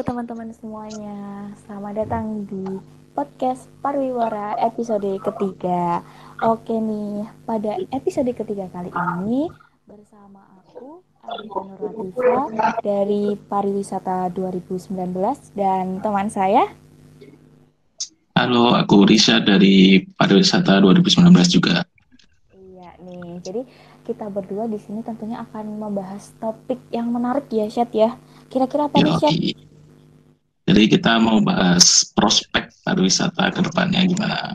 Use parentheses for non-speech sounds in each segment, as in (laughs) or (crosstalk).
teman-teman semuanya, selamat datang di podcast Parwiwara episode ketiga. Oke nih, pada episode ketiga kali ini bersama aku Arifan Nurlatifa dari Pariwisata 2019 dan teman saya Halo, aku Risha dari Pariwisata 2019 juga. Iya nih, jadi kita berdua di sini tentunya akan membahas topik yang menarik ya, Syed ya. Kira-kira apa nih, Syed? Jadi kita mau bahas prospek pariwisata ke depannya gimana?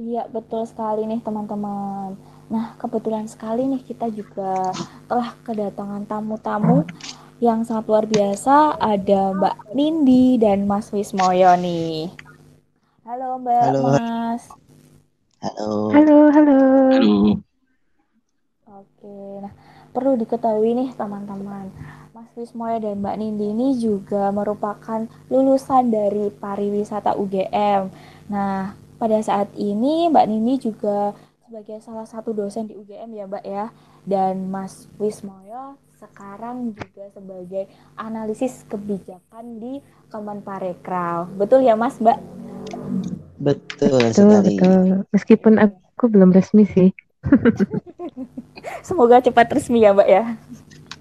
Iya, betul sekali nih teman-teman. Nah, kebetulan sekali nih kita juga telah kedatangan tamu-tamu yang sangat luar biasa. Ada Mbak Nindi dan Mas Wismoyo nih. Halo Mbak, Halo. Mas. Halo. Halo, halo. Halo, Oke, nah perlu diketahui nih teman-teman, Mas Wismoyo dan Mbak Nindi ini juga merupakan lulusan dari pariwisata UGM. Nah, pada saat ini Mbak Nindi juga sebagai salah satu dosen di UGM ya Mbak ya, dan Mas Wismoyo sekarang juga sebagai analisis kebijakan di Kemenparekraf. Betul ya Mas Mbak? Betul, Betul, sekali. betul. Meskipun aku belum resmi sih. (laughs) Semoga cepat resmi ya Mbak ya.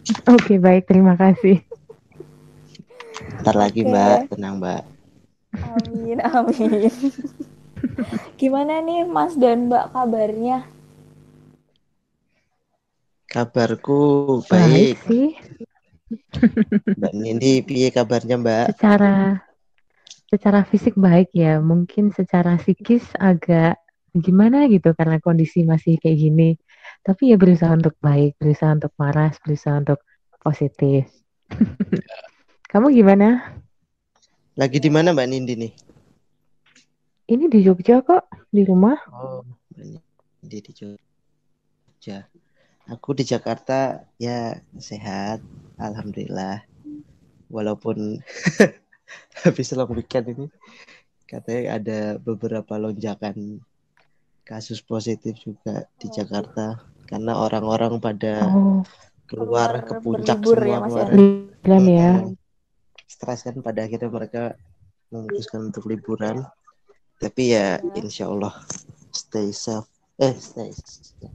Oke, baik. Terima kasih. Ntar lagi Oke. Mbak, tenang Mbak. Amin, amin. Gimana nih Mas dan Mbak kabarnya? Kabarku Baik baik. sih. Mbak Nindi, piye kabarnya Mbak? Secara secara fisik baik ya. Mungkin secara psikis agak gimana gitu karena kondisi masih kayak gini. Tapi ya berusaha untuk baik, berusaha untuk waras, berusaha untuk positif. (laughs) Kamu gimana? Lagi di mana Mbak Nindi nih? Ini di Jogja kok, di rumah. Oh, Mbak Nindi di Jogja. Aku di Jakarta ya sehat, alhamdulillah. Walaupun (laughs) habis long weekend ini katanya ada beberapa lonjakan kasus positif juga di Oh. Jakarta karena orang-orang pada Oh, keluar ke Keluar puncak semua ya, ya? kemarin. liburan ya. Mm-mm. Stres kan pada akhirnya mereka memutuskan untuk liburan. Tapi ya Iya. insya Allah stay safe. Eh stay.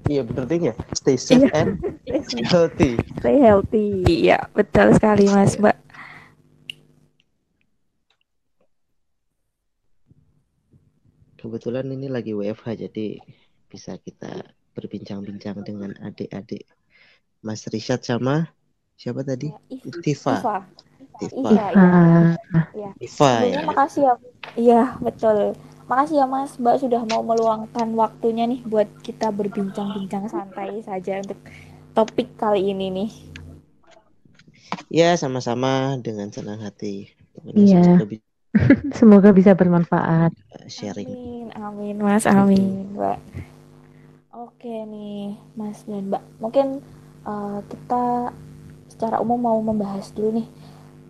Iya bener ya. Stay safe Iya. and (laughs) healthy. Stay healthy. Iya, betul sekali Mas, Mbak. Kebetulan ini lagi WFH jadi bisa kita berbincang-bincang dengan adik-adik Mas Rishad sama siapa tadi? Ya, If- Tifa. Iva. Tifa. Iya, iya. Tifa Sebelumnya ya. makasih ya. Iya, betul. Makasih ya Mas, Mbak sudah mau meluangkan waktunya nih buat kita berbincang-bincang santai saja untuk topik kali ini nih. Ya sama-sama dengan senang hati. Iya. bisa (laughs) semoga bisa bermanfaat. sharing. Amin, amin Mas, amin Mbak. Oke nih Mas dan Mbak, mungkin eh, kita secara umum mau membahas dulu nih.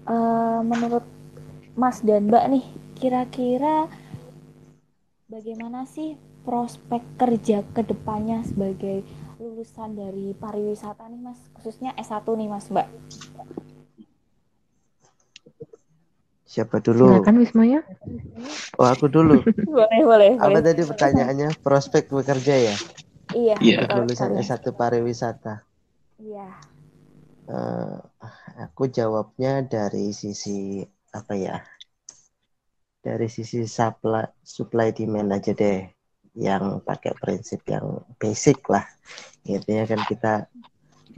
Eh, menurut Mas dan Mbak nih, kira-kira bagaimana sih prospek kerja ke depannya sebagai lulusan dari pariwisata nih Mas, khususnya S1 nih Mas Mbak. Siapa dulu? Silakan Wismaya. Oh aku dulu. (laughs) Boleh, boleh, Apa boleh. tadi pertanyaannya? Prospek bekerja ya? Iya, Iya. betul Lulusan sekali. S1 pariwisata. Iya. Eh, aku jawabnya dari sisi apa ya? Dari sisi supply supply demand aja deh. Yang pakai prinsip yang basic lah. Intinya kan kita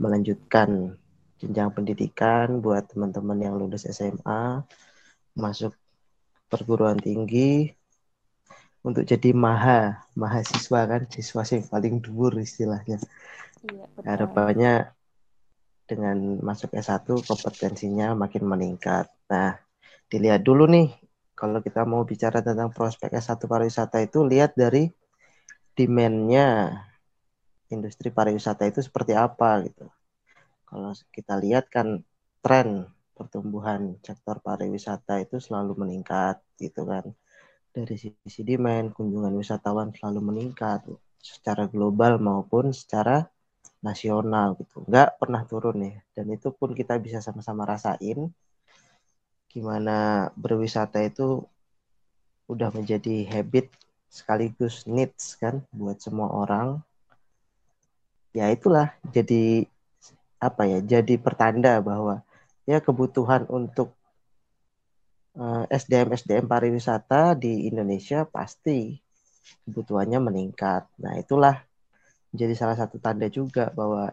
melanjutkan jenjang pendidikan buat teman-teman yang lulus SMA masuk perguruan tinggi untuk jadi maha mahasiswa kan siswa yang paling dhuwur istilahnya Iya, betul. harapannya dengan masuk S1 kompetensinya makin meningkat. Nah, dilihat dulu nih kalau kita mau bicara tentang prospek S1 pariwisata itu lihat dari demand-nya industri pariwisata itu seperti apa gitu. Kalau kita lihat kan tren pertumbuhan sektor pariwisata itu selalu meningkat gitu kan. Dari sisi demand, kunjungan wisatawan selalu meningkat secara global maupun secara nasional gitu. Nggak pernah turun ya. Dan itu pun kita bisa sama-sama rasain gimana berwisata itu udah menjadi habit sekaligus needs kan buat semua orang. Ya itulah jadi apa ya jadi pertanda bahwa ya kebutuhan untuk eh, SDM SDM pariwisata di Indonesia pasti kebutuhannya meningkat. Nah, itulah jadi salah satu tanda juga bahwa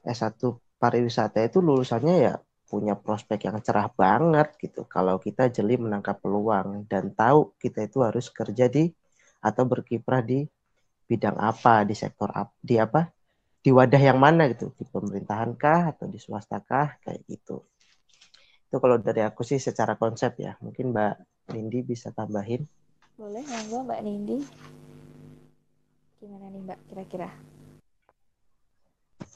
S1 pariwisata itu lulusannya ya punya prospek yang cerah banget gitu kalau kita jeli menangkap peluang dan tahu kita itu harus kerja di atau berkiprah di bidang apa di sektor apa di apa di wadah yang mana gitu? Di pemerintahan kah atau di swasta kah kayak gitu. Itu kalau dari aku sih secara konsep ya. Mungkin Mbak Nindi bisa tambahin. Boleh monggo Mbak Nindi. Gimana nih Mbak kira-kira?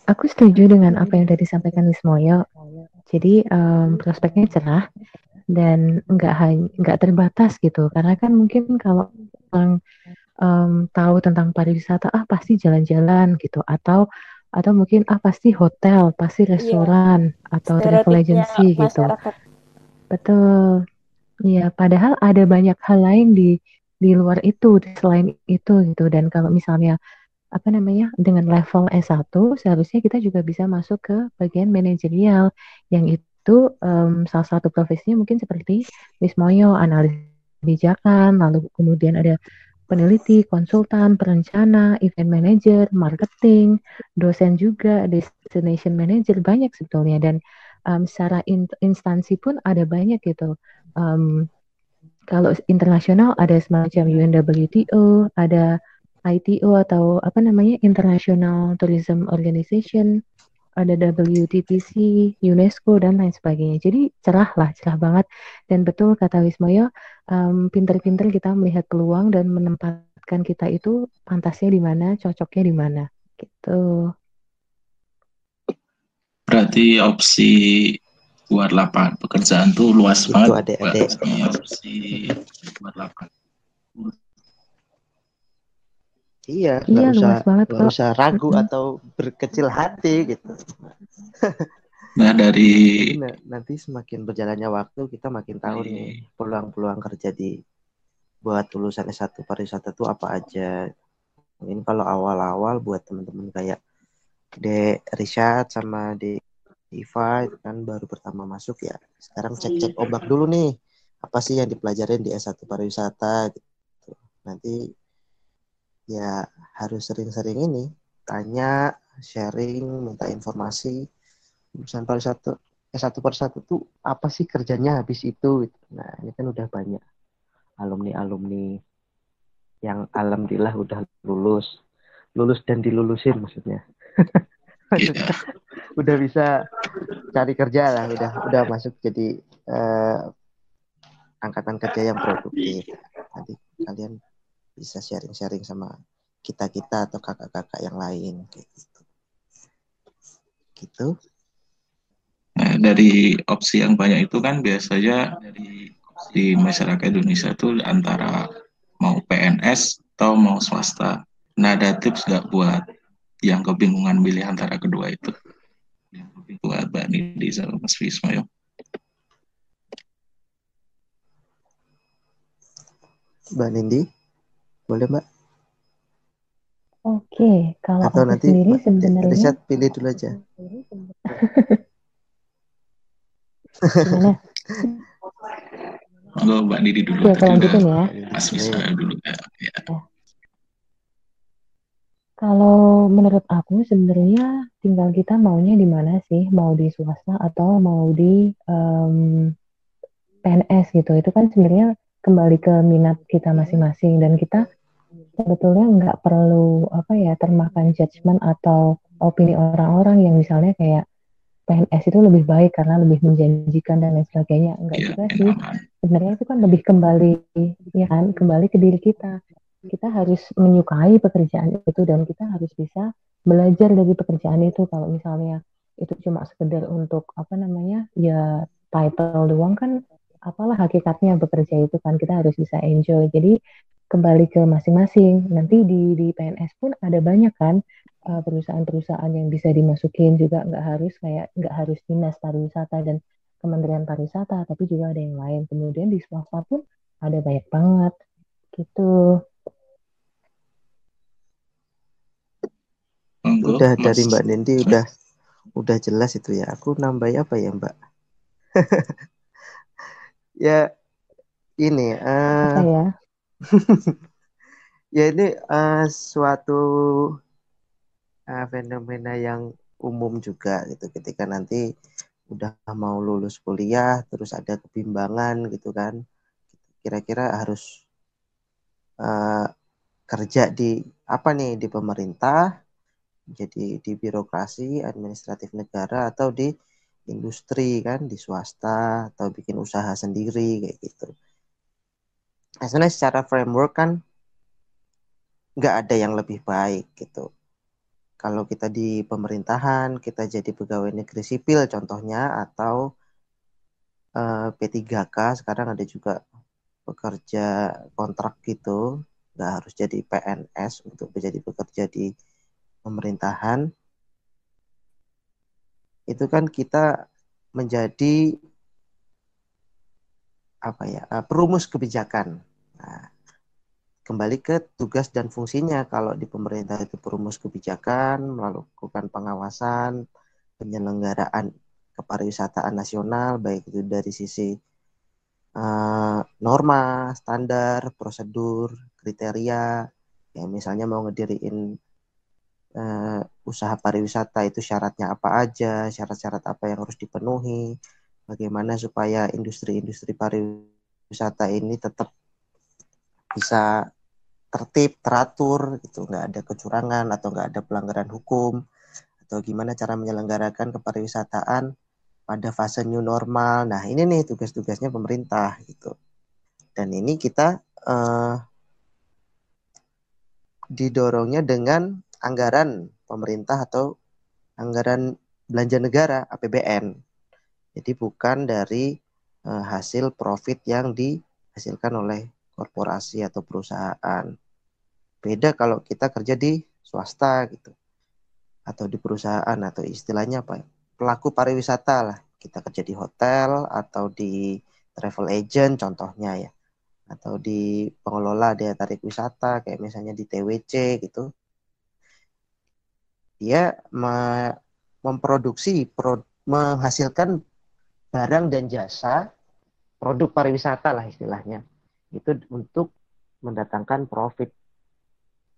Aku setuju dengan apa yang tadi disampaikan Wismoyo. Jadi um, prospeknya cerah dan nggak hanya nggak terbatas gitu. Karena kan mungkin kalau orang um, tahu tentang pariwisata ah pasti jalan-jalan gitu atau atau mungkin ah pasti hotel, pasti iya. restoran yeah. atau travel agency gitu. Betul. Iya, padahal ada banyak hal lain di di luar itu selain itu gitu dan kalau misalnya apa namanya dengan level S1 seharusnya kita juga bisa masuk ke bagian manajerial yang itu um, salah satu profesinya mungkin seperti Wismoyo analis kebijakan lalu kemudian ada peneliti, konsultan, perencana, event manager, marketing, dosen juga, destination manager banyak sebetulnya dan um, secara in, instansi pun ada banyak gitu. Um, kalau internasional ada semacam UNWTO, ada ITO atau apa namanya International Tourism Organization, ada WTPC, UNESCO dan lain sebagainya. Jadi cerah lah, cerah banget. Dan betul kata Wismoyo, um, pinter-pinter kita melihat peluang dan menempatkan kita itu pantasnya di mana, cocoknya di mana, gitu. Berarti opsi buat lapangan pekerjaan tuh luas itu banget. Adek -adek. opsi buat lapangan. Iya, nggak iya, usah nggak usah ragu mm -hmm. atau berkecil hati gitu. (laughs) Nah dari nah, nanti semakin berjalannya waktu kita makin tahu nih iya. peluang-peluang kerja di buat lulusan S1 pariwisata itu apa aja. Ini kalau awal-awal buat teman-teman kayak De Richard sama De Iva kan baru pertama masuk ya. Sekarang cek-cek ombak dulu nih. Apa sih yang dipelajarin di S1 pariwisata gitu. Nanti ya harus sering-sering ini tanya, sharing, minta informasi lulusan satu eh satu per satu tuh apa sih kerjanya habis itu gitu. nah ini kan udah banyak alumni alumni yang alhamdulillah udah lulus lulus dan dilulusin maksudnya (laughs) yeah. udah bisa cari kerja lah udah udah masuk jadi uh, angkatan kerja yang produktif nanti kalian bisa sharing-sharing sama kita kita atau kakak-kakak yang lain gitu gitu Nah, dari opsi yang banyak itu kan biasanya dari di masyarakat Indonesia itu antara mau PNS atau mau swasta. Nah, ada tips nggak buat yang kebingungan milih antara kedua itu? Buat Mbak Nidi sama Mas Wisma, Mbak Nindi, boleh Mbak? Oke, kalau Atau nanti sendiri sebenarnya... Riset pilih dulu aja. Gimana? Mbak Didi dulu. Ya, kalau gitu ya. Mas Wisma dulu ya. ya. Kalau menurut aku sebenarnya tinggal kita maunya di mana sih, mau di swasta atau mau di um, PNS gitu. Itu kan sebenarnya kembali ke minat kita masing-masing dan kita sebetulnya nggak perlu apa ya termakan judgement atau opini orang-orang yang misalnya kayak PNS itu lebih baik karena lebih menjanjikan dan lain sebagainya. Enggak yeah, juga sih. Sebenarnya itu kan lebih kembali ya kan, kembali ke diri kita. Kita harus menyukai pekerjaan itu dan kita harus bisa belajar dari pekerjaan itu. Kalau misalnya itu cuma sekedar untuk apa namanya? ya title doang kan apalah hakikatnya bekerja itu kan kita harus bisa enjoy. Jadi kembali ke masing-masing. Nanti di di PNS pun ada banyak kan uh, perusahaan-perusahaan yang bisa dimasukin juga nggak harus kayak nggak harus dinas pariwisata dan Kementerian Pariwisata, tapi juga ada yang lain. Kemudian di swasta pun ada banyak banget gitu. Udah dari Mbak Nendi udah udah jelas itu ya. Aku nambah apa ya Mbak? (laughs) ya ini uh, apa ya? (laughs) ya ini uh, suatu uh, fenomena yang umum juga gitu ketika nanti udah mau lulus kuliah terus ada kebimbangan gitu kan kira-kira harus uh, kerja di apa nih di pemerintah jadi di birokrasi administratif negara atau di industri kan di swasta atau bikin usaha sendiri kayak gitu. Sebenarnya secara framework kan nggak ada yang lebih baik gitu. Kalau kita di pemerintahan, kita jadi pegawai negeri sipil contohnya atau eh, P3K sekarang ada juga pekerja kontrak gitu, nggak harus jadi PNS untuk menjadi pekerja di pemerintahan itu kan kita menjadi apa ya eh, perumus kebijakan. Nah, kembali ke tugas dan fungsinya kalau di pemerintah itu perumus kebijakan melakukan pengawasan penyelenggaraan kepariwisataan nasional baik itu dari sisi uh, norma standar prosedur kriteria ya misalnya mau ngediriin uh, usaha pariwisata itu syaratnya apa aja, syarat-syarat apa yang harus dipenuhi, bagaimana supaya industri-industri pariwisata ini tetap bisa tertib, teratur, gitu, nggak ada kecurangan atau nggak ada pelanggaran hukum, atau gimana cara menyelenggarakan kepariwisataan pada fase new normal. Nah ini nih tugas-tugasnya pemerintah gitu. Dan ini kita uh, didorongnya dengan anggaran pemerintah atau anggaran belanja negara APBN. Jadi bukan dari uh, hasil profit yang dihasilkan oleh korporasi atau perusahaan. Beda kalau kita kerja di swasta gitu. Atau di perusahaan atau istilahnya apa? Pelaku pariwisata lah. Kita kerja di hotel atau di travel agent contohnya ya. Atau di pengelola daya tarik wisata kayak misalnya di TWC gitu dia me memproduksi pro menghasilkan barang dan jasa produk pariwisata lah istilahnya itu untuk mendatangkan profit.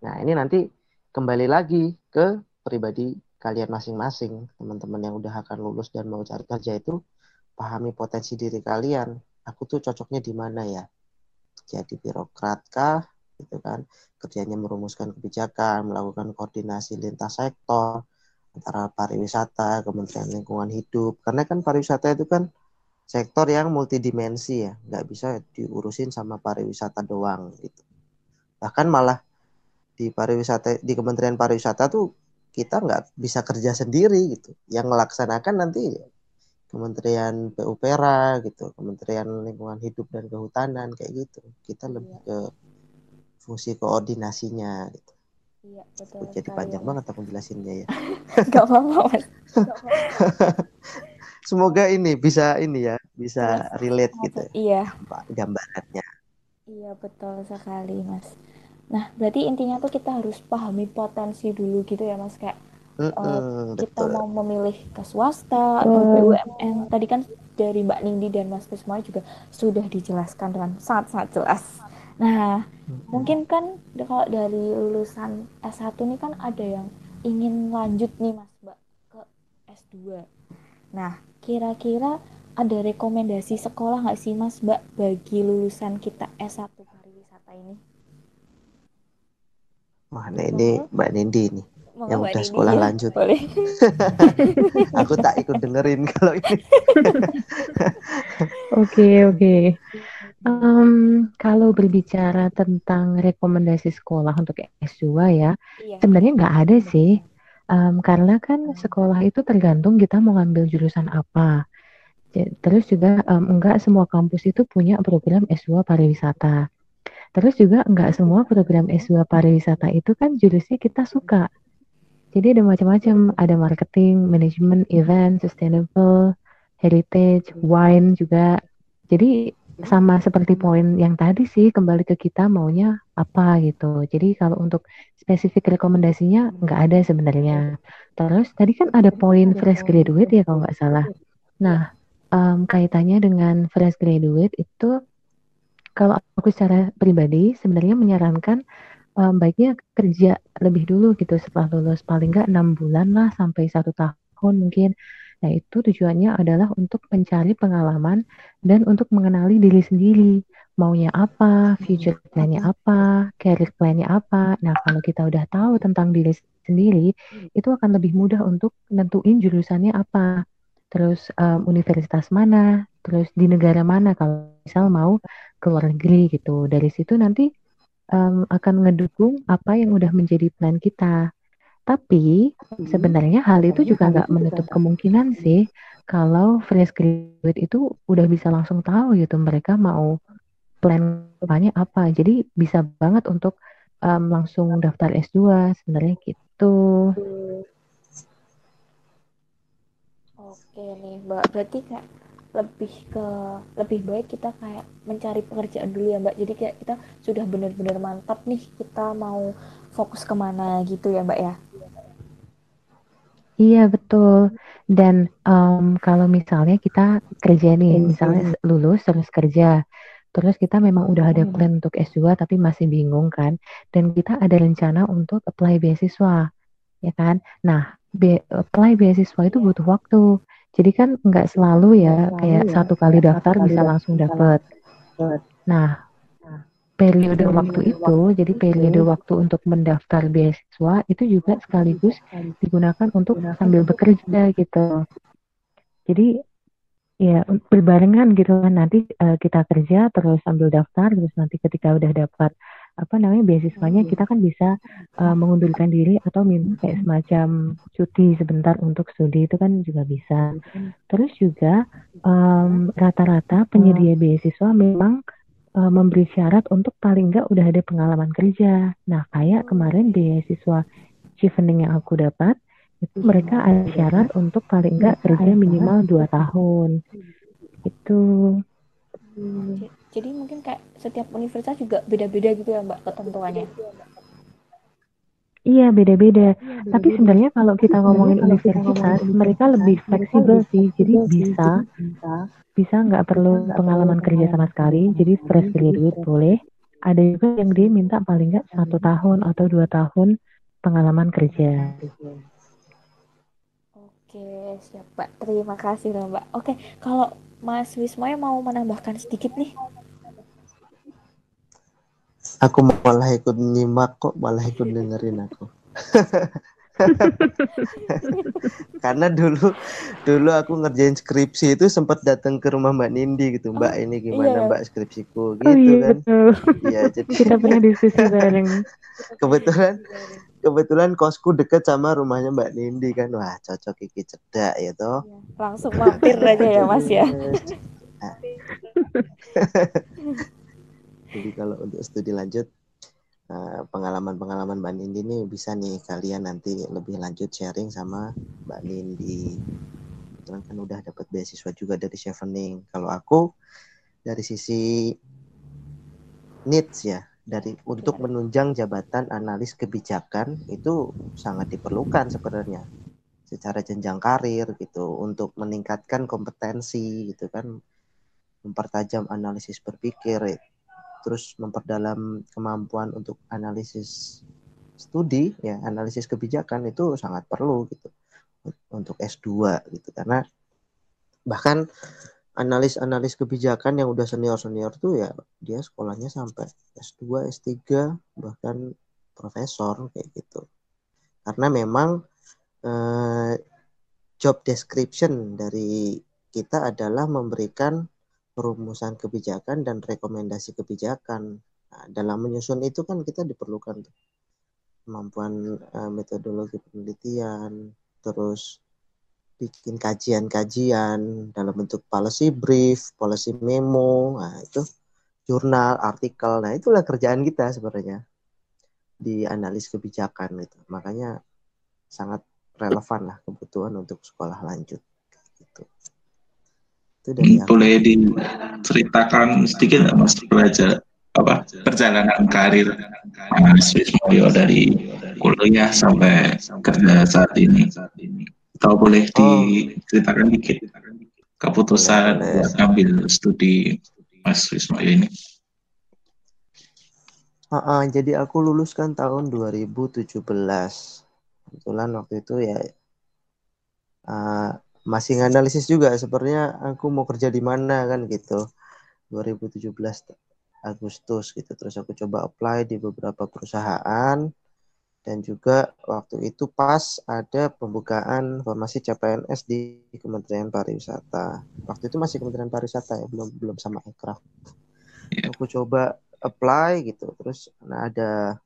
Nah ini nanti kembali lagi ke pribadi kalian masing-masing teman-teman yang udah akan lulus dan mau cari kerja itu pahami potensi diri kalian. Aku tuh cocoknya di mana ya? Jadi birokrat kah? gitu kan kerjanya merumuskan kebijakan melakukan koordinasi lintas sektor antara pariwisata Kementerian Lingkungan Hidup. Karena kan pariwisata itu kan sektor yang multidimensi ya. Nggak bisa diurusin sama pariwisata doang gitu. Bahkan malah di pariwisata di Kementerian Pariwisata tuh kita nggak bisa kerja sendiri gitu. Yang melaksanakan nanti Kementerian PUPera gitu. Kementerian Lingkungan Hidup dan Kehutanan kayak gitu. Kita lebih iya. ke fungsi koordinasinya gitu. Iya, betul. Jadi panjang banget aku jelasinnya ya. (laughs) Gak apa-apa, Semoga ini bisa ini ya, bisa iya. relate gitu. Ya, iya. Gambarannya. Iya, betul sekali, Mas. Nah, berarti intinya tuh kita harus pahami potensi dulu gitu ya, Mas, kayak Mm -hmm, uh, kita betul. mau memilih ke swasta atau BUMN tadi kan dari Mbak Nindi dan Mas Kusma juga sudah dijelaskan dengan sangat-sangat jelas Nah, hmm. mungkin kan kalau dari lulusan S1 ini kan ada yang ingin lanjut nih Mas Mbak ke S2. Nah, kira-kira ada rekomendasi sekolah nggak sih Mas Mbak bagi lulusan kita S1 pariwisata ini? Mana ini Mbak Nindi nih Mau yang udah sekolah ya? lanjut. (laughs) (laughs) Aku tak ikut dengerin kalau ini. Oke, oke. Um, kalau berbicara tentang rekomendasi sekolah untuk S2 ya, iya. sebenarnya nggak ada sih. Um, karena kan sekolah itu tergantung kita mau ngambil jurusan apa. Terus juga um, enggak semua kampus itu punya program S2 pariwisata. Terus juga enggak semua program S2 pariwisata itu kan jurusnya kita suka. Jadi ada macam-macam, ada marketing, manajemen, event, sustainable, heritage, wine juga. Jadi sama seperti poin yang tadi sih kembali ke kita maunya apa gitu. Jadi kalau untuk spesifik rekomendasinya nggak ada sebenarnya. Terus tadi kan ada poin fresh graduate ya kalau nggak salah. Nah um, kaitannya dengan fresh graduate itu kalau aku secara pribadi sebenarnya menyarankan um, baiknya kerja lebih dulu gitu setelah lulus paling nggak enam bulan lah sampai satu tahun mungkin Nah, itu tujuannya adalah untuk mencari pengalaman dan untuk mengenali diri sendiri. Maunya apa, future plan-nya apa, career plan-nya apa. Nah, kalau kita udah tahu tentang diri sendiri, itu akan lebih mudah untuk nentuin jurusannya apa. Terus um, universitas mana, terus di negara mana kalau misal mau ke luar negeri gitu. Dari situ nanti um, akan ngedukung apa yang udah menjadi plan kita. Tapi sebenarnya hal itu juga nggak menutup kemungkinan sih kalau fresh graduate itu udah bisa langsung tahu gitu mereka mau plan depannya apa. Jadi bisa banget untuk um, langsung daftar S2 sebenarnya gitu. Oke nih, Mbak. Berarti kayak lebih ke lebih baik kita kayak mencari pekerjaan dulu ya Mbak. Jadi kayak kita sudah benar-benar mantap nih kita mau fokus ke mana gitu ya Mbak ya. Iya betul. Dan um, kalau misalnya kita kerja nih, misalnya lulus terus kerja, terus kita memang udah ada plan untuk S2 tapi masih bingung kan, dan kita ada rencana untuk apply beasiswa, ya kan? Nah, be apply beasiswa itu butuh waktu. Jadi kan nggak selalu ya kayak ya, satu kali daftar bisa langsung dapet. Nah, periode waktu itu, jadi periode waktu untuk mendaftar beasiswa itu juga sekaligus digunakan untuk sambil bekerja gitu. Jadi ya berbarengan gitu kan. Nanti uh, kita kerja terus sambil daftar terus nanti ketika udah dapat apa namanya beasiswanya kita kan bisa uh, mengundurkan diri atau minta kayak semacam cuti sebentar untuk studi itu kan juga bisa. Terus juga rata-rata um, penyedia beasiswa memang uh, memberi syarat untuk paling nggak udah ada pengalaman kerja. Nah, kayak kemarin beasiswa Chevening yang aku dapat, itu mereka ada syarat untuk paling nggak kerja minimal dua tahun. Itu. Jadi mungkin kayak setiap universitas juga beda-beda gitu ya Mbak ketentuannya. Iya beda-beda. Tapi sebenarnya kalau kita ngomongin universitas, mereka lebih fleksibel sih. Jadi bisa bisa nggak perlu pengalaman kerja sama sekali. jadi fresh graduate boleh. Ada juga yang dia minta paling nggak satu tahun atau dua tahun pengalaman kerja. Oke siap pak terima kasih loh mbak. Oke kalau mas Wismoy mau menambahkan sedikit nih aku malah ikut nyimak kok malah ikut dengerin aku (laughs) Karena dulu dulu aku ngerjain skripsi itu sempat datang ke rumah Mbak Nindi gitu. Mbak oh, ini gimana iya. Mbak skripsiku oh, gitu oh, iya, kan. Iya, jadi kita pernah diskusi bareng. kebetulan kebetulan kosku deket sama rumahnya Mbak Nindi kan. Wah, cocok iki cedak ya toh. Iya, langsung mampir aja ya Mas ya. (laughs) Jadi kalau untuk studi lanjut Eh, pengalaman-pengalaman Mbak Nindi ini bisa nih kalian nanti lebih lanjut sharing sama Mbak Nindi. Kebetulan kan udah dapat beasiswa juga dari Chevening. Kalau aku dari sisi needs ya, dari untuk menunjang jabatan analis kebijakan itu sangat diperlukan sebenarnya secara jenjang karir gitu untuk meningkatkan kompetensi gitu kan mempertajam analisis berpikir terus memperdalam kemampuan untuk analisis studi ya analisis kebijakan itu sangat perlu gitu untuk S2 gitu karena bahkan analis-analis kebijakan yang udah senior-senior tuh ya dia sekolahnya sampai S2, S3 bahkan profesor kayak gitu. Karena memang eh, job description dari kita adalah memberikan perumusan kebijakan dan rekomendasi kebijakan. Nah, dalam menyusun itu kan kita diperlukan tuh kemampuan uh, metodologi penelitian, terus bikin kajian-kajian dalam bentuk policy brief, policy memo, nah itu jurnal, artikel. Nah, itulah kerjaan kita sebenarnya di analis kebijakan itu. Makanya sangat relevan lah kebutuhan untuk sekolah lanjut gitu. Itu dari hmm, Boleh diceritakan sedikit Mas belajar apa perjalanan karir Mas Wismoyo dari kuliah sampai kerja saat ini. Atau boleh oh. diceritakan dikit keputusan buat ambil studi Mas Wismoyo ini. Uh, uh, jadi aku lulus kan tahun 2017. Kebetulan waktu itu ya uh, masih nganalisis juga sebenarnya aku mau kerja di mana kan gitu. 2017 Agustus gitu. Terus aku coba apply di beberapa perusahaan dan juga waktu itu pas ada pembukaan formasi CPNS di Kementerian Pariwisata. Waktu itu masih Kementerian Pariwisata ya, belum belum sama Ekraf. Iya. Aku coba apply gitu, terus nah ada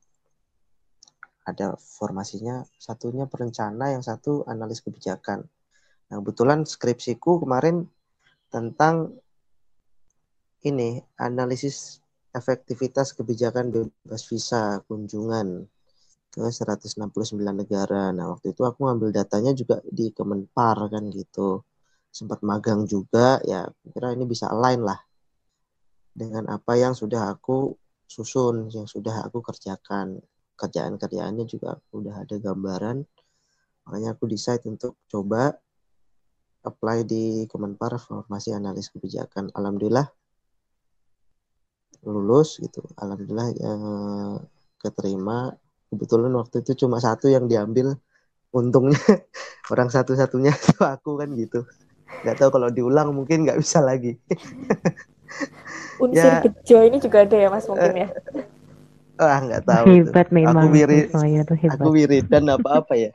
ada formasinya satunya perencana, yang satu analis kebijakan. Nah, kebetulan skripsiku kemarin tentang ini analisis efektivitas kebijakan bebas visa kunjungan ke 169 negara. Nah, waktu itu aku ngambil datanya juga di Kemenpar kan gitu. Sempat magang juga, ya kira ini bisa align lah dengan apa yang sudah aku susun, yang sudah aku kerjakan. Kerjaan-kerjaannya juga udah ada gambaran. Makanya aku decide untuk coba apply di Kemenpar formasi analis kebijakan. Alhamdulillah lulus gitu. Alhamdulillah ya, keterima. Kebetulan waktu itu cuma satu yang diambil. Untungnya (laughs) orang satu-satunya (laughs) itu aku kan gitu. Nggak tahu kalau diulang mungkin nggak bisa lagi. (laughs) Unsur ya, bejo ini juga ada ya mas mungkin ya? Wah nggak tahu hebat tuh. memang. aku wirid aku wirid dan apa apa ya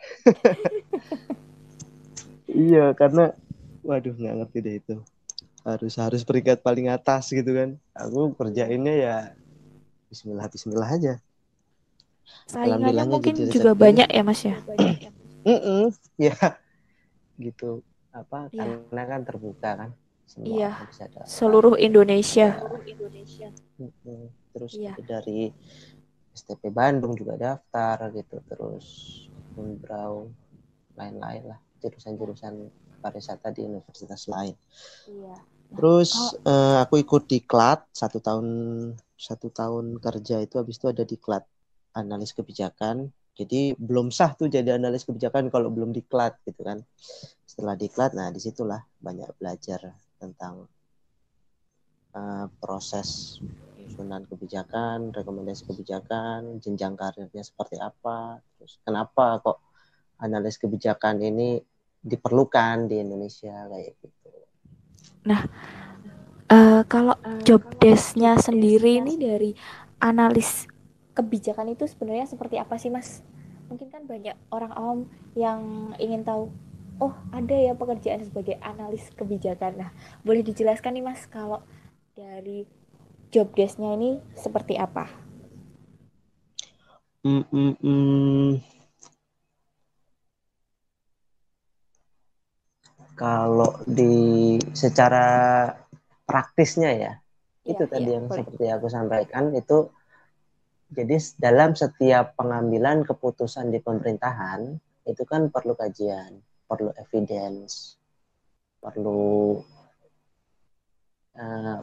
iya karena waduh nggak ngerti deh itu harus harus peringkat paling atas gitu kan aku kerjainnya ya Bismillah Bismillah aja Saingannya mungkin juga banyak ya Mas ya. mm -mm, ya gitu apa ya. karena kan terbuka kan semua iya. bisa seluruh Indonesia. Terus iya. dari STP Bandung juga daftar gitu terus Unbrau lain-lain lah jurusan-jurusan pariwisata di universitas lain. Iya. Terus oh. uh, aku ikut di KLAT satu tahun satu tahun kerja itu habis itu ada di KLAT analis kebijakan. Jadi belum sah tuh jadi analis kebijakan kalau belum diklat gitu kan. Setelah diklat, nah di situlah banyak belajar tentang uh, proses susunan kebijakan, rekomendasi kebijakan, jenjang karirnya seperti apa, terus kenapa kok analis kebijakan ini diperlukan di Indonesia kayak gitu. Nah, uh, kalau job desk-nya sendiri ini dari analis kebijakan itu sebenarnya seperti apa sih mas? Mungkin kan banyak orang awam yang ingin tahu, oh ada ya pekerjaan sebagai analis kebijakan. Nah, boleh dijelaskan nih mas kalau dari job desknya ini seperti apa? Mm, mm, mm. Kalau di secara praktisnya ya, ya itu tadi ya, yang boleh. seperti aku sampaikan itu jadi dalam setiap pengambilan keputusan di pemerintahan itu kan perlu kajian, perlu evidence, perlu uh,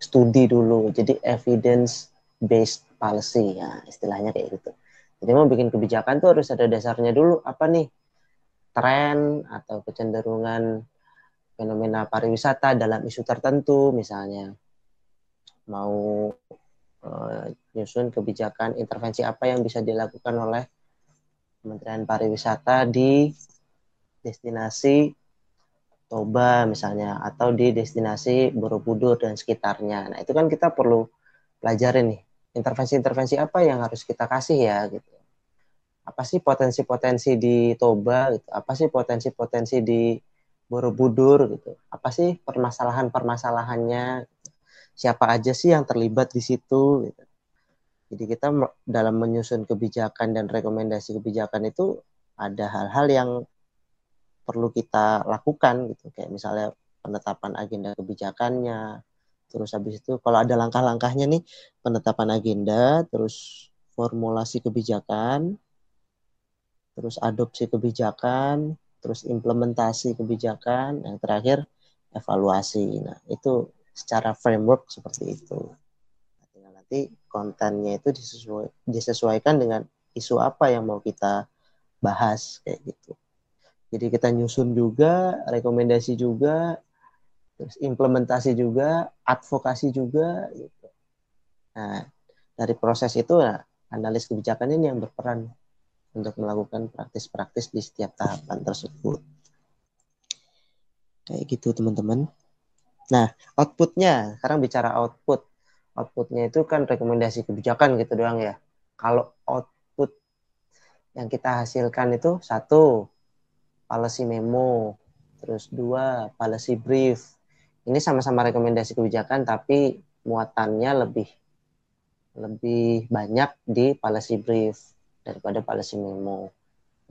studi dulu. Jadi evidence based policy ya istilahnya kayak gitu. Jadi mau bikin kebijakan tuh harus ada dasarnya dulu apa nih tren atau kecenderungan fenomena pariwisata dalam isu tertentu misalnya mau uh, nyusun kebijakan intervensi apa yang bisa dilakukan oleh Kementerian Pariwisata di destinasi Toba misalnya atau di destinasi Borobudur dan sekitarnya. Nah, itu kan kita perlu pelajarin nih intervensi-intervensi apa yang harus kita kasih ya gitu. Apa sih potensi-potensi di Toba gitu? Apa sih potensi-potensi di Borobudur gitu? Apa sih permasalahan-permasalahannya? siapa aja sih yang terlibat di situ gitu. Jadi kita dalam menyusun kebijakan dan rekomendasi kebijakan itu ada hal-hal yang perlu kita lakukan gitu kayak misalnya penetapan agenda kebijakannya terus habis itu kalau ada langkah-langkahnya nih penetapan agenda terus formulasi kebijakan terus adopsi kebijakan terus implementasi kebijakan yang terakhir evaluasi. Nah, itu secara framework seperti itu. Tinggal nanti kontennya itu disesuai, disesuaikan dengan isu apa yang mau kita bahas kayak gitu. Jadi kita nyusun juga, rekomendasi juga, terus implementasi juga, advokasi juga gitu. Nah, dari proses itu nah, analis kebijakan ini yang berperan untuk melakukan praktis-praktis di setiap tahapan tersebut. Kayak gitu teman-teman. Nah, outputnya, sekarang bicara output. Outputnya itu kan rekomendasi kebijakan gitu doang ya. Kalau output yang kita hasilkan itu satu, policy memo. Terus dua, policy brief. Ini sama-sama rekomendasi kebijakan tapi muatannya lebih lebih banyak di policy brief daripada policy memo.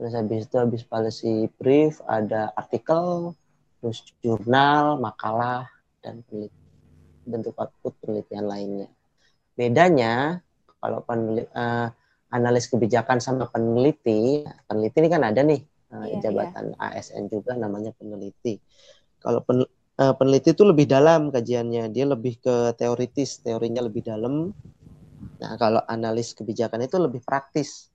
Terus habis itu habis policy brief ada artikel, terus jurnal, makalah, dan bentuk output penelitian lainnya. Bedanya kalau peneliti, uh, analis kebijakan sama peneliti, peneliti ini kan ada nih uh, yeah, jabatan yeah. ASN juga namanya peneliti. Kalau pen, uh, peneliti itu lebih dalam kajiannya, dia lebih ke teoritis, teorinya lebih dalam. Nah kalau analis kebijakan itu lebih praktis,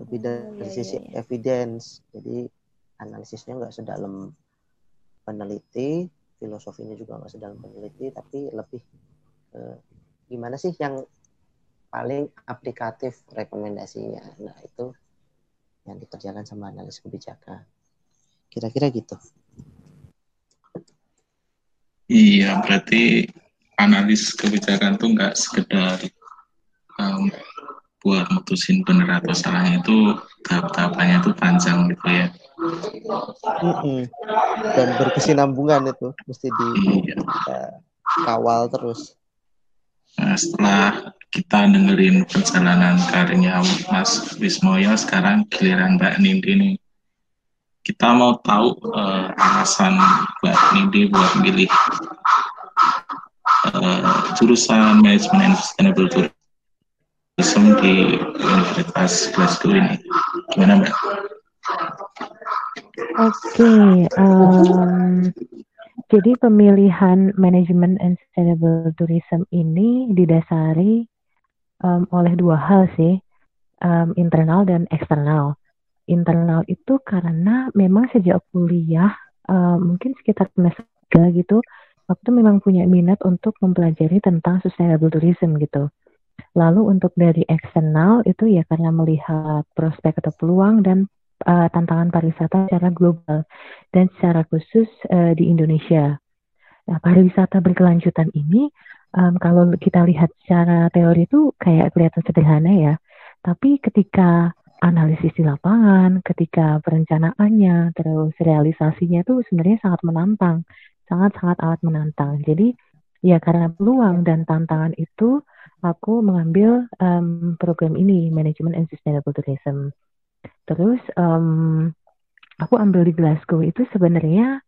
lebih oh, dari yeah, sisi yeah, yeah. evidence. Jadi analisisnya nggak sedalam peneliti filosofinya juga nggak sedang peneliti tapi lebih eh, gimana sih yang paling aplikatif rekomendasinya nah itu yang dikerjakan sama analis kebijakan kira-kira gitu iya berarti analis kebijakan tuh nggak sekedar um, buat mutusin benar atau salahnya itu tahap-tahapannya itu panjang gitu ya. Mm-mm. Dan berkesinambungan itu mesti di iya. kawal terus. Nah, setelah kita dengerin perjalanan karirnya Mas Wismoya, sekarang giliran Mbak Nindi nih. Kita mau tahu uh, alasan Mbak Nindi buat milih uh, jurusan manajemen and sustainable tourism Islam di Universitas Glasgow ini. Gimana Mbak? Oke, jadi pemilihan manajemen and sustainable tourism ini didasari um, oleh dua hal sih, um, internal dan eksternal. Internal itu karena memang sejak kuliah, um, mungkin sekitar semester gitu, waktu memang punya minat untuk mempelajari tentang sustainable tourism gitu. Lalu untuk dari eksternal itu ya karena melihat prospek atau peluang dan uh, tantangan pariwisata secara global dan secara khusus uh, di Indonesia. Nah, pariwisata berkelanjutan ini um, kalau kita lihat secara teori itu kayak kelihatan sederhana ya, tapi ketika analisis di lapangan, ketika perencanaannya, terus realisasinya itu sebenarnya sangat menantang, sangat-sangat amat menantang. Jadi ya karena peluang dan tantangan itu aku mengambil um, program ini Management and Sustainable Tourism. Terus um, aku ambil di Glasgow itu sebenarnya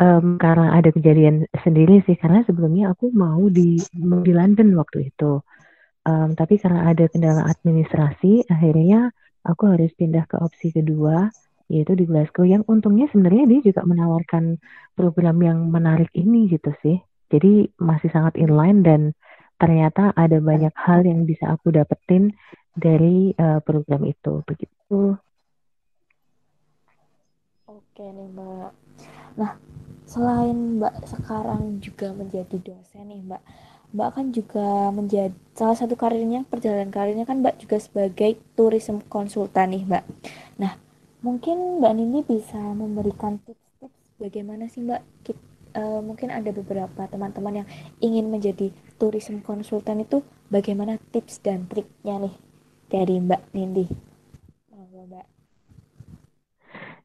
um, karena ada kejadian sendiri sih karena sebelumnya aku mau di di London waktu itu. Um, tapi karena ada kendala administrasi akhirnya aku harus pindah ke opsi kedua yaitu di Glasgow yang untungnya sebenarnya dia juga menawarkan program yang menarik ini gitu sih. Jadi masih sangat inline dan ternyata ada banyak hal yang bisa aku dapetin dari uh, program itu begitu. Oke nih Mbak. Nah, selain Mbak sekarang juga menjadi dosen nih Mbak, Mbak kan juga menjadi salah satu karirnya perjalanan karirnya kan Mbak juga sebagai tourism konsultan nih Mbak. Nah, mungkin Mbak Nindi bisa memberikan tips-tips bagaimana sih Mbak kita uh, mungkin ada beberapa teman-teman yang ingin menjadi tourism konsultan itu bagaimana tips dan triknya nih dari Mbak Nindi? Mbak.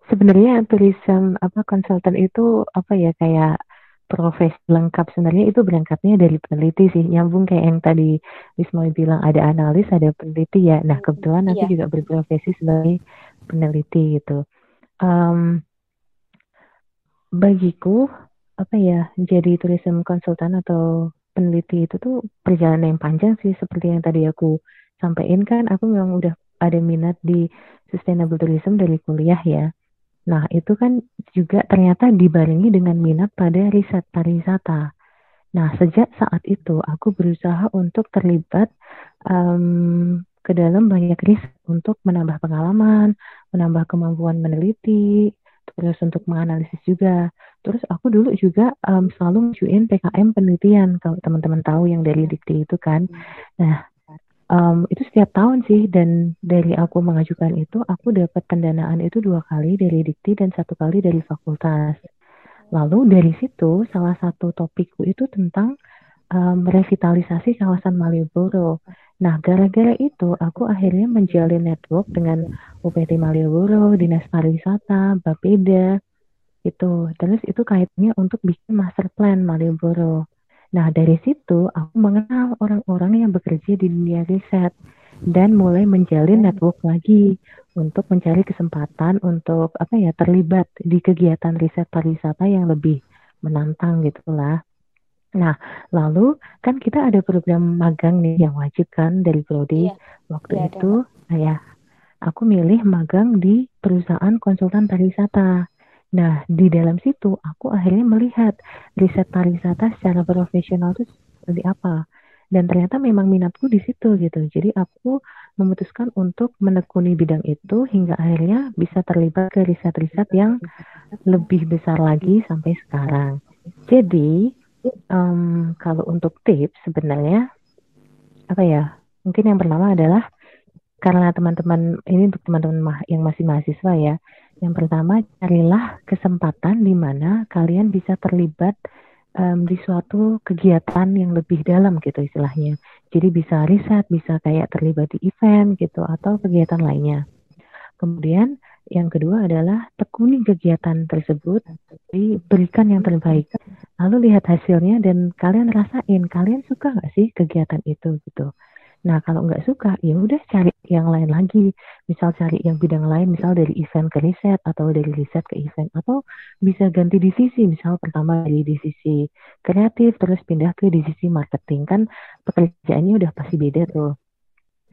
Sebenarnya tourism apa konsultan itu apa ya kayak profesi lengkap sebenarnya itu berangkatnya dari peneliti sih nyambung kayak yang tadi Wisma bilang ada analis ada peneliti ya nah hmm, kebetulan nanti iya. juga berprofesi sebagai peneliti gitu um, bagiku apa ya jadi tourism konsultan atau peneliti itu tuh perjalanan yang panjang sih seperti yang tadi aku sampaikan kan aku memang udah ada minat di sustainable tourism dari kuliah ya Nah, itu kan juga ternyata dibarengi dengan minat pada riset pariwisata. Nah, sejak saat itu aku berusaha untuk terlibat um, ke dalam banyak riset untuk menambah pengalaman, menambah kemampuan meneliti, terus untuk menganalisis juga. Terus aku dulu juga um, selalu ngajuin PKM penelitian kalau teman-teman tahu yang dari Dikti itu kan. Nah, um, itu setiap tahun sih dan dari aku mengajukan itu aku dapat pendanaan itu dua kali dari dikti dan satu kali dari fakultas lalu dari situ salah satu topikku itu tentang um, revitalisasi kawasan Malioboro nah gara-gara itu aku akhirnya menjalin network dengan UPT Malioboro dinas pariwisata Bapeda itu terus itu kaitannya untuk bikin master plan Malioboro Nah, dari situ aku mengenal orang-orang yang bekerja di dunia riset dan mulai menjalin network lagi untuk mencari kesempatan untuk apa ya terlibat di kegiatan riset pariwisata yang lebih menantang gitulah. Nah, lalu kan kita ada program magang nih yang wajib kan dari Prodi. Iya. Waktu iya, itu, nah ya, aku milih magang di perusahaan konsultan pariwisata. Nah, di dalam situ aku akhirnya melihat riset pariwisata secara profesional itu seperti apa. Dan ternyata memang minatku di situ gitu. Jadi aku memutuskan untuk menekuni bidang itu hingga akhirnya bisa terlibat ke riset-riset yang lebih besar lagi sampai sekarang. Jadi um, kalau untuk tips sebenarnya apa ya? Mungkin yang pertama adalah karena teman-teman ini untuk teman-teman yang masih mahasiswa ya yang pertama, carilah kesempatan di mana kalian bisa terlibat um, di suatu kegiatan yang lebih dalam gitu istilahnya. Jadi bisa riset, bisa kayak terlibat di event gitu atau kegiatan lainnya. Kemudian yang kedua adalah tekuni kegiatan tersebut, diberikan yang terbaik. Lalu lihat hasilnya dan kalian rasain, kalian suka nggak sih kegiatan itu gitu. Nah, kalau nggak suka, ya udah cari yang lain lagi. Misal cari yang bidang lain, misal dari event ke riset atau dari riset ke event atau bisa ganti divisi. Misal pertama dari divisi kreatif terus pindah ke divisi marketing kan pekerjaannya udah pasti beda tuh.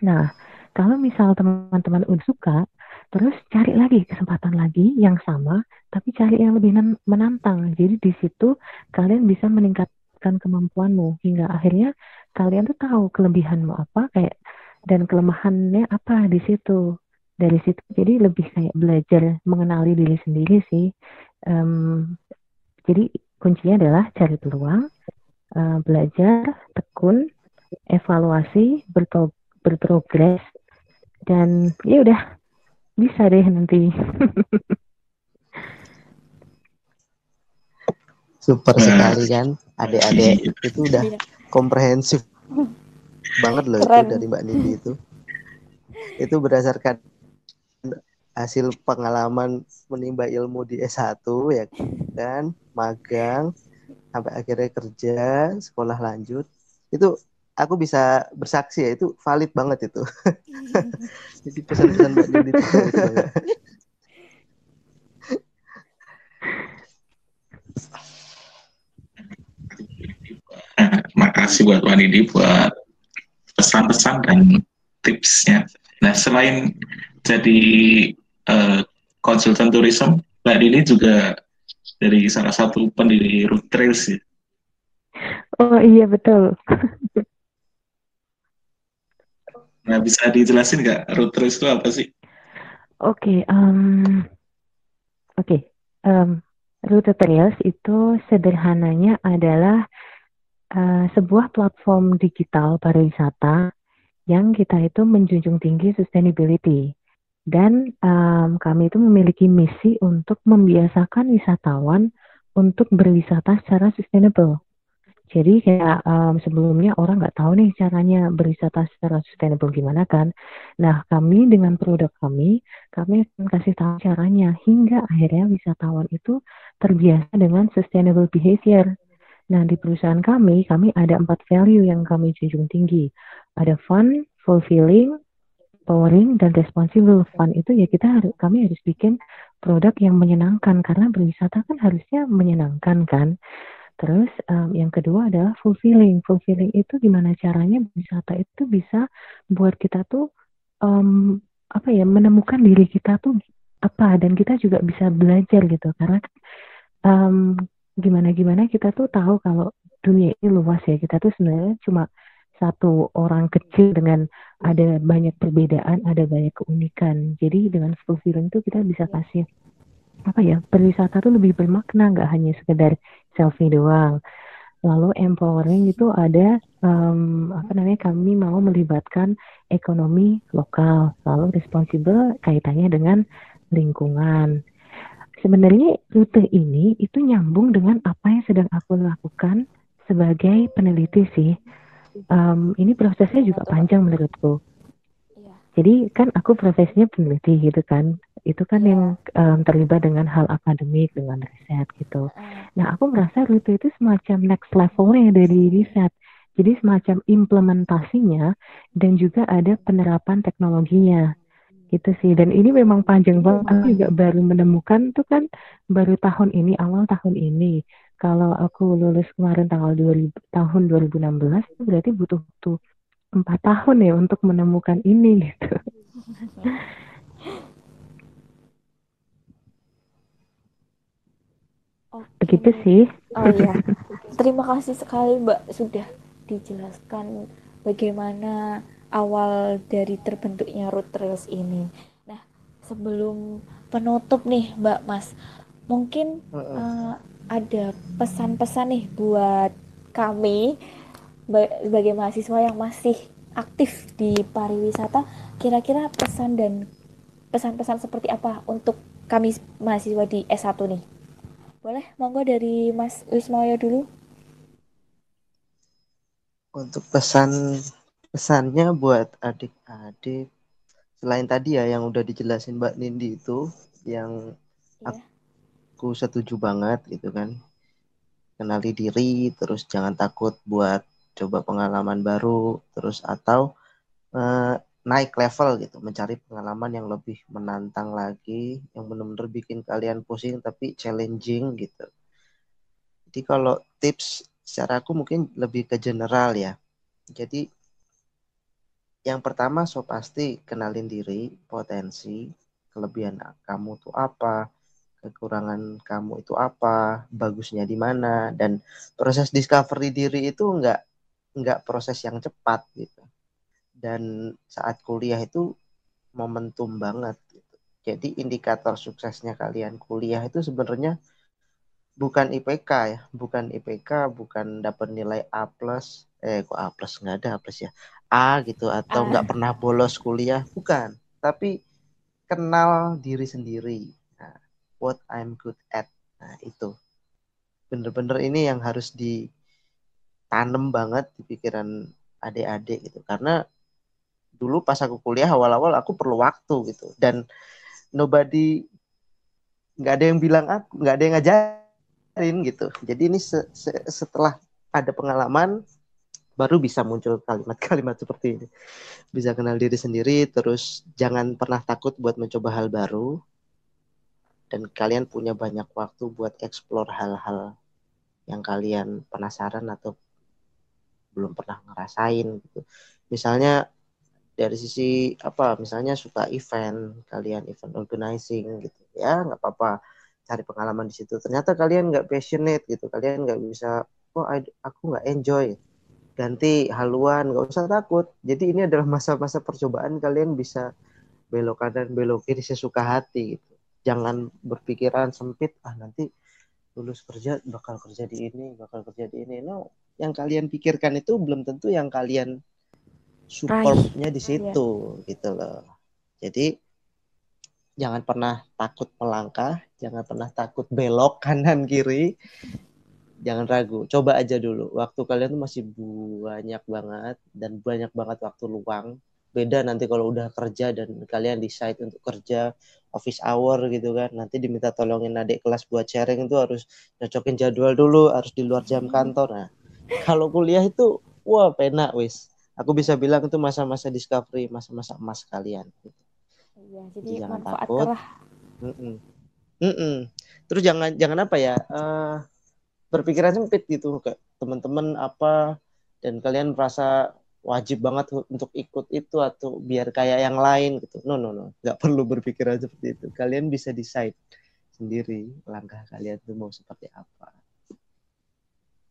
Nah, kalau misal teman-teman udah suka, terus cari lagi kesempatan lagi yang sama, tapi cari yang lebih menantang. Jadi di situ kalian bisa meningkatkan kemampuanmu hingga akhirnya kalian tuh tahu kelebihanmu apa kayak dan kelemahannya apa di situ dari situ jadi lebih kayak belajar mengenali diri sendiri sih um, jadi kuncinya adalah cari peluang uh, belajar tekun evaluasi berpro berprogres dan ya udah bisa deh nanti super sekali kan adik-adik itu udah iya komprehensif banget loh Keren. itu dari Mbak Nindi itu. Itu berdasarkan hasil pengalaman menimba ilmu di S1 ya kan, magang sampai akhirnya kerja, sekolah lanjut. Itu aku bisa bersaksi ya itu valid banget itu. (laughs) Jadi pesan-pesan Mbak itu makasih buat Wanidi buat pesan-pesan dan tipsnya. Nah, selain jadi uh, konsultan tourism, Mbak Dini juga dari salah satu pendiri Root Trails ya. Oh iya betul. Nah, bisa dijelasin nggak Root itu apa sih? Oke, okay, um, oke. Okay. Um, itu sederhananya adalah uh, sebuah platform digital pariwisata yang kita itu menjunjung tinggi sustainability. Dan um, kami itu memiliki misi untuk membiasakan wisatawan untuk berwisata secara sustainable. Jadi kayak um, sebelumnya orang nggak tahu nih caranya berwisata secara sustainable gimana kan. Nah kami dengan produk kami, kami akan kasih tahu caranya hingga akhirnya wisatawan itu terbiasa dengan sustainable behavior. Nah, di perusahaan kami, kami ada empat value yang kami junjung tinggi. Ada fun, fulfilling, empowering, dan responsible. Fun itu ya kita harus, kami harus bikin produk yang menyenangkan karena berwisata kan harusnya menyenangkan kan. Terus um, yang kedua adalah fulfilling. Fulfilling itu gimana caranya wisata itu bisa buat kita tuh um, apa ya menemukan diri kita tuh apa dan kita juga bisa belajar gitu. Karena um, gimana gimana kita tuh tahu kalau dunia ini luas ya. Kita tuh sebenarnya cuma satu orang kecil dengan ada banyak perbedaan ada banyak keunikan. Jadi dengan full feeling itu kita bisa kasih apa ya berwisata tuh lebih bermakna. Nggak hanya sekedar selfie doang lalu empowering itu ada um, apa namanya kami mau melibatkan ekonomi lokal lalu responsible kaitannya dengan lingkungan. Sebenarnya rute ini itu nyambung dengan apa yang sedang aku lakukan sebagai peneliti sih. Um, ini prosesnya juga panjang menurutku. Iya. Jadi kan aku profesinya peneliti gitu kan. Itu kan yang um, terlibat dengan hal akademik, dengan riset gitu. Nah aku merasa rute itu semacam next levelnya dari riset. Jadi semacam implementasinya dan juga ada penerapan teknologinya. Gitu sih. Dan ini memang panjang banget. Aku juga baru menemukan tuh kan baru tahun ini awal tahun ini. Kalau aku lulus kemarin tanggal 2000 tahun 2016 itu berarti butuh tuh empat tahun ya untuk menemukan ini gitu Oke. begitu sih oh iya (laughs) terima kasih sekali mbak sudah dijelaskan bagaimana awal dari terbentuknya root trails ini. Nah, sebelum penutup nih, Mbak Mas, mungkin uh, ada pesan-pesan nih buat kami sebagai mahasiswa yang masih aktif di pariwisata, kira-kira pesan dan pesan-pesan seperti apa untuk kami mahasiswa di S1 nih? Boleh, monggo dari Mas Wismoyo dulu. Untuk pesan pesannya buat adik-adik selain tadi ya yang udah dijelasin Mbak Nindi itu yang yeah. aku setuju banget gitu kan kenali diri terus jangan takut buat coba pengalaman baru terus atau uh, naik level gitu mencari pengalaman yang lebih menantang lagi yang benar-benar bikin kalian pusing tapi challenging gitu jadi kalau tips secara aku mungkin lebih ke general ya jadi yang pertama so pasti kenalin diri, potensi, kelebihan kamu tuh apa, kekurangan kamu itu apa, bagusnya di mana, dan proses discovery diri itu enggak enggak proses yang cepat gitu. Dan saat kuliah itu momentum banget gitu. Jadi indikator suksesnya kalian kuliah itu sebenarnya bukan IPK ya, bukan IPK, bukan dapat nilai A plus, eh kok A plus? Nggak ada A plus ya, A gitu atau nggak pernah bolos kuliah? Bukan. Tapi kenal diri sendiri. Nah, what I'm good at. Nah itu. Bener-bener ini yang harus ditanam banget di pikiran adik-adik gitu. Karena dulu pas aku kuliah awal-awal aku perlu waktu gitu dan nobody nggak ada yang bilang aku nggak ada yang ngajarin gitu jadi ini se -se setelah ada pengalaman baru bisa muncul kalimat-kalimat seperti ini. Bisa kenal diri sendiri, terus jangan pernah takut buat mencoba hal baru. Dan kalian punya banyak waktu buat explore hal-hal yang kalian penasaran atau belum pernah ngerasain gitu. Misalnya dari sisi apa misalnya suka event kalian event organizing gitu. Ya nggak apa-apa cari pengalaman di situ. Ternyata kalian nggak passionate gitu. Kalian nggak bisa oh aku nggak enjoy. Ganti haluan nggak usah takut. Jadi ini adalah masa-masa percobaan kalian bisa belok kanan belok kiri sesuka hati gitu. Jangan berpikiran sempit ah nanti lulus kerja bakal kerja di ini bakal kerja di ini. No yang kalian pikirkan itu belum tentu yang kalian supportnya di iya. situ yeah. gitu loh. Jadi jangan pernah takut melangkah jangan pernah takut belok (laughs) kanan kiri. Jangan ragu coba aja dulu. Waktu kalian tuh masih banyak banget dan banyak banget waktu luang. Beda nanti kalau udah kerja dan kalian decide untuk kerja office hour gitu kan. Nanti diminta tolongin adik kelas buat sharing itu harus nyocokin jadwal dulu harus di luar jam kantor. Nah kalau kuliah itu wah penak wis aku bisa bilang itu masa-masa discovery masa-masa emas kalian gitu. iya jadi, jadi jangan takut mm -mm. Mm -mm. terus jangan jangan apa ya uh, berpikiran sempit gitu kayak teman-teman apa dan kalian merasa wajib banget untuk ikut itu atau biar kayak yang lain gitu. No no no, nggak perlu berpikiran seperti itu. Kalian bisa decide sendiri langkah kalian tuh mau seperti apa.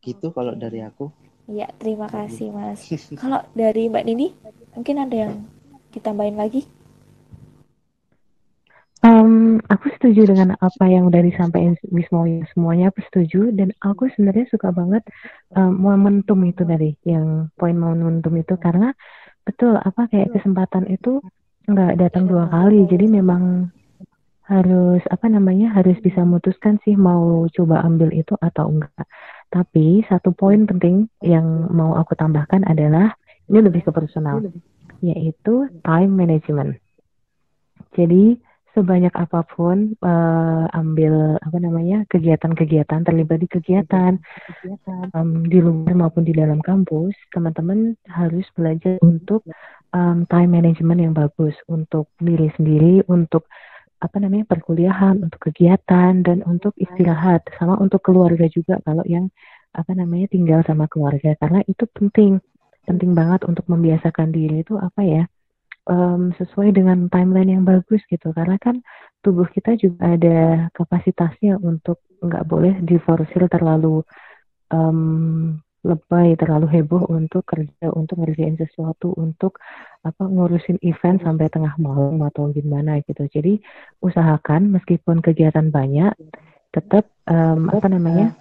Gitu kalau dari aku. Iya, terima kasih Mas. (laughs) Kalau dari Mbak Nini, mungkin ada yang ditambahin lagi? Um, aku setuju dengan apa yang udah disampaikan Wismoya semuanya aku setuju dan aku sebenarnya suka banget um, momentum itu tadi yang poin momentum itu karena betul apa kayak kesempatan itu nggak datang dua kali jadi memang harus apa namanya harus bisa memutuskan sih mau coba ambil itu atau enggak tapi satu poin penting yang mau aku tambahkan adalah ini lebih ke personal yaitu time management. Jadi sebanyak apa pun uh, ambil apa namanya kegiatan-kegiatan terlibat di kegiatan um, di luar maupun di dalam kampus teman-teman harus belajar untuk um, time management yang bagus untuk diri sendiri untuk apa namanya perkuliahan untuk kegiatan dan untuk istirahat sama untuk keluarga juga kalau yang apa namanya tinggal sama keluarga. Karena itu penting penting banget untuk membiasakan diri itu apa ya um, sesuai dengan timeline yang bagus gitu. Karena kan tubuh kita juga ada kapasitasnya untuk nggak boleh diforsir terlalu um, lebay terlalu heboh untuk kerja untuk ngerjain sesuatu untuk apa ngurusin event sampai tengah malam atau gimana gitu jadi usahakan meskipun kegiatan banyak tetap um, apa namanya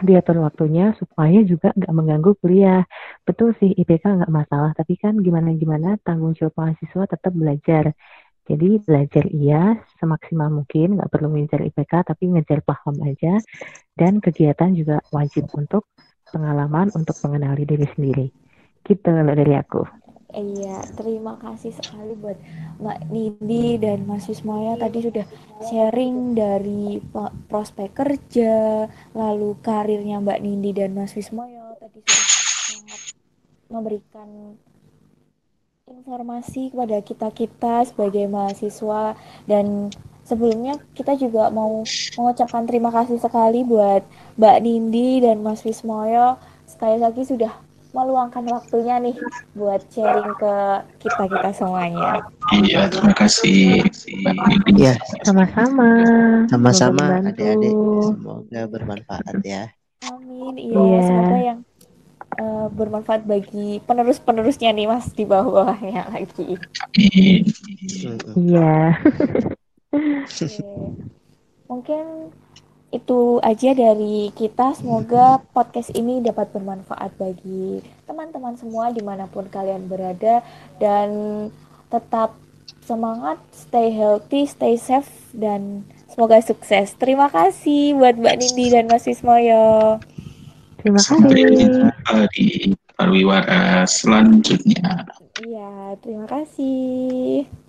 diatur waktunya supaya juga nggak mengganggu kuliah. Betul sih IPK nggak masalah, tapi kan gimana-gimana tanggung jawab mahasiswa tetap belajar. Jadi belajar iya semaksimal mungkin, nggak perlu mengejar IPK, tapi ngejar paham aja. Dan kegiatan juga wajib untuk pengalaman, untuk mengenali diri sendiri. Gitu dari aku. Iya, terima kasih sekali buat Mbak Nindi dan Mas Wismoya tadi sudah sharing dari prospek kerja, lalu karirnya Mbak Nindi dan Mas Wismoya tadi sudah sangat memberikan informasi kepada kita-kita sebagai mahasiswa dan sebelumnya kita juga mau mengucapkan terima kasih sekali buat Mbak Nindi dan Mas Wismoyo sekali lagi sudah meluangkan waktunya nih buat sharing ke kita kita semuanya. Iya, terima kasih. Iya, sama-sama. Sama-sama adik-adik. Semoga bermanfaat ya. Amin. Iya, yeah. semoga yang uh, bermanfaat bagi penerus-penerusnya nih Mas di bawahnya lagi. Iya. Mungkin itu aja dari kita. Semoga podcast ini dapat bermanfaat bagi teman-teman semua di mana pun kalian berada dan tetap semangat, stay healthy, stay safe dan semoga sukses. Terima kasih buat Mbak Nindi dan Mas Wismoyo. Terima kasih. Sampai jumpa di pariwara selanjutnya. Iya, terima kasih.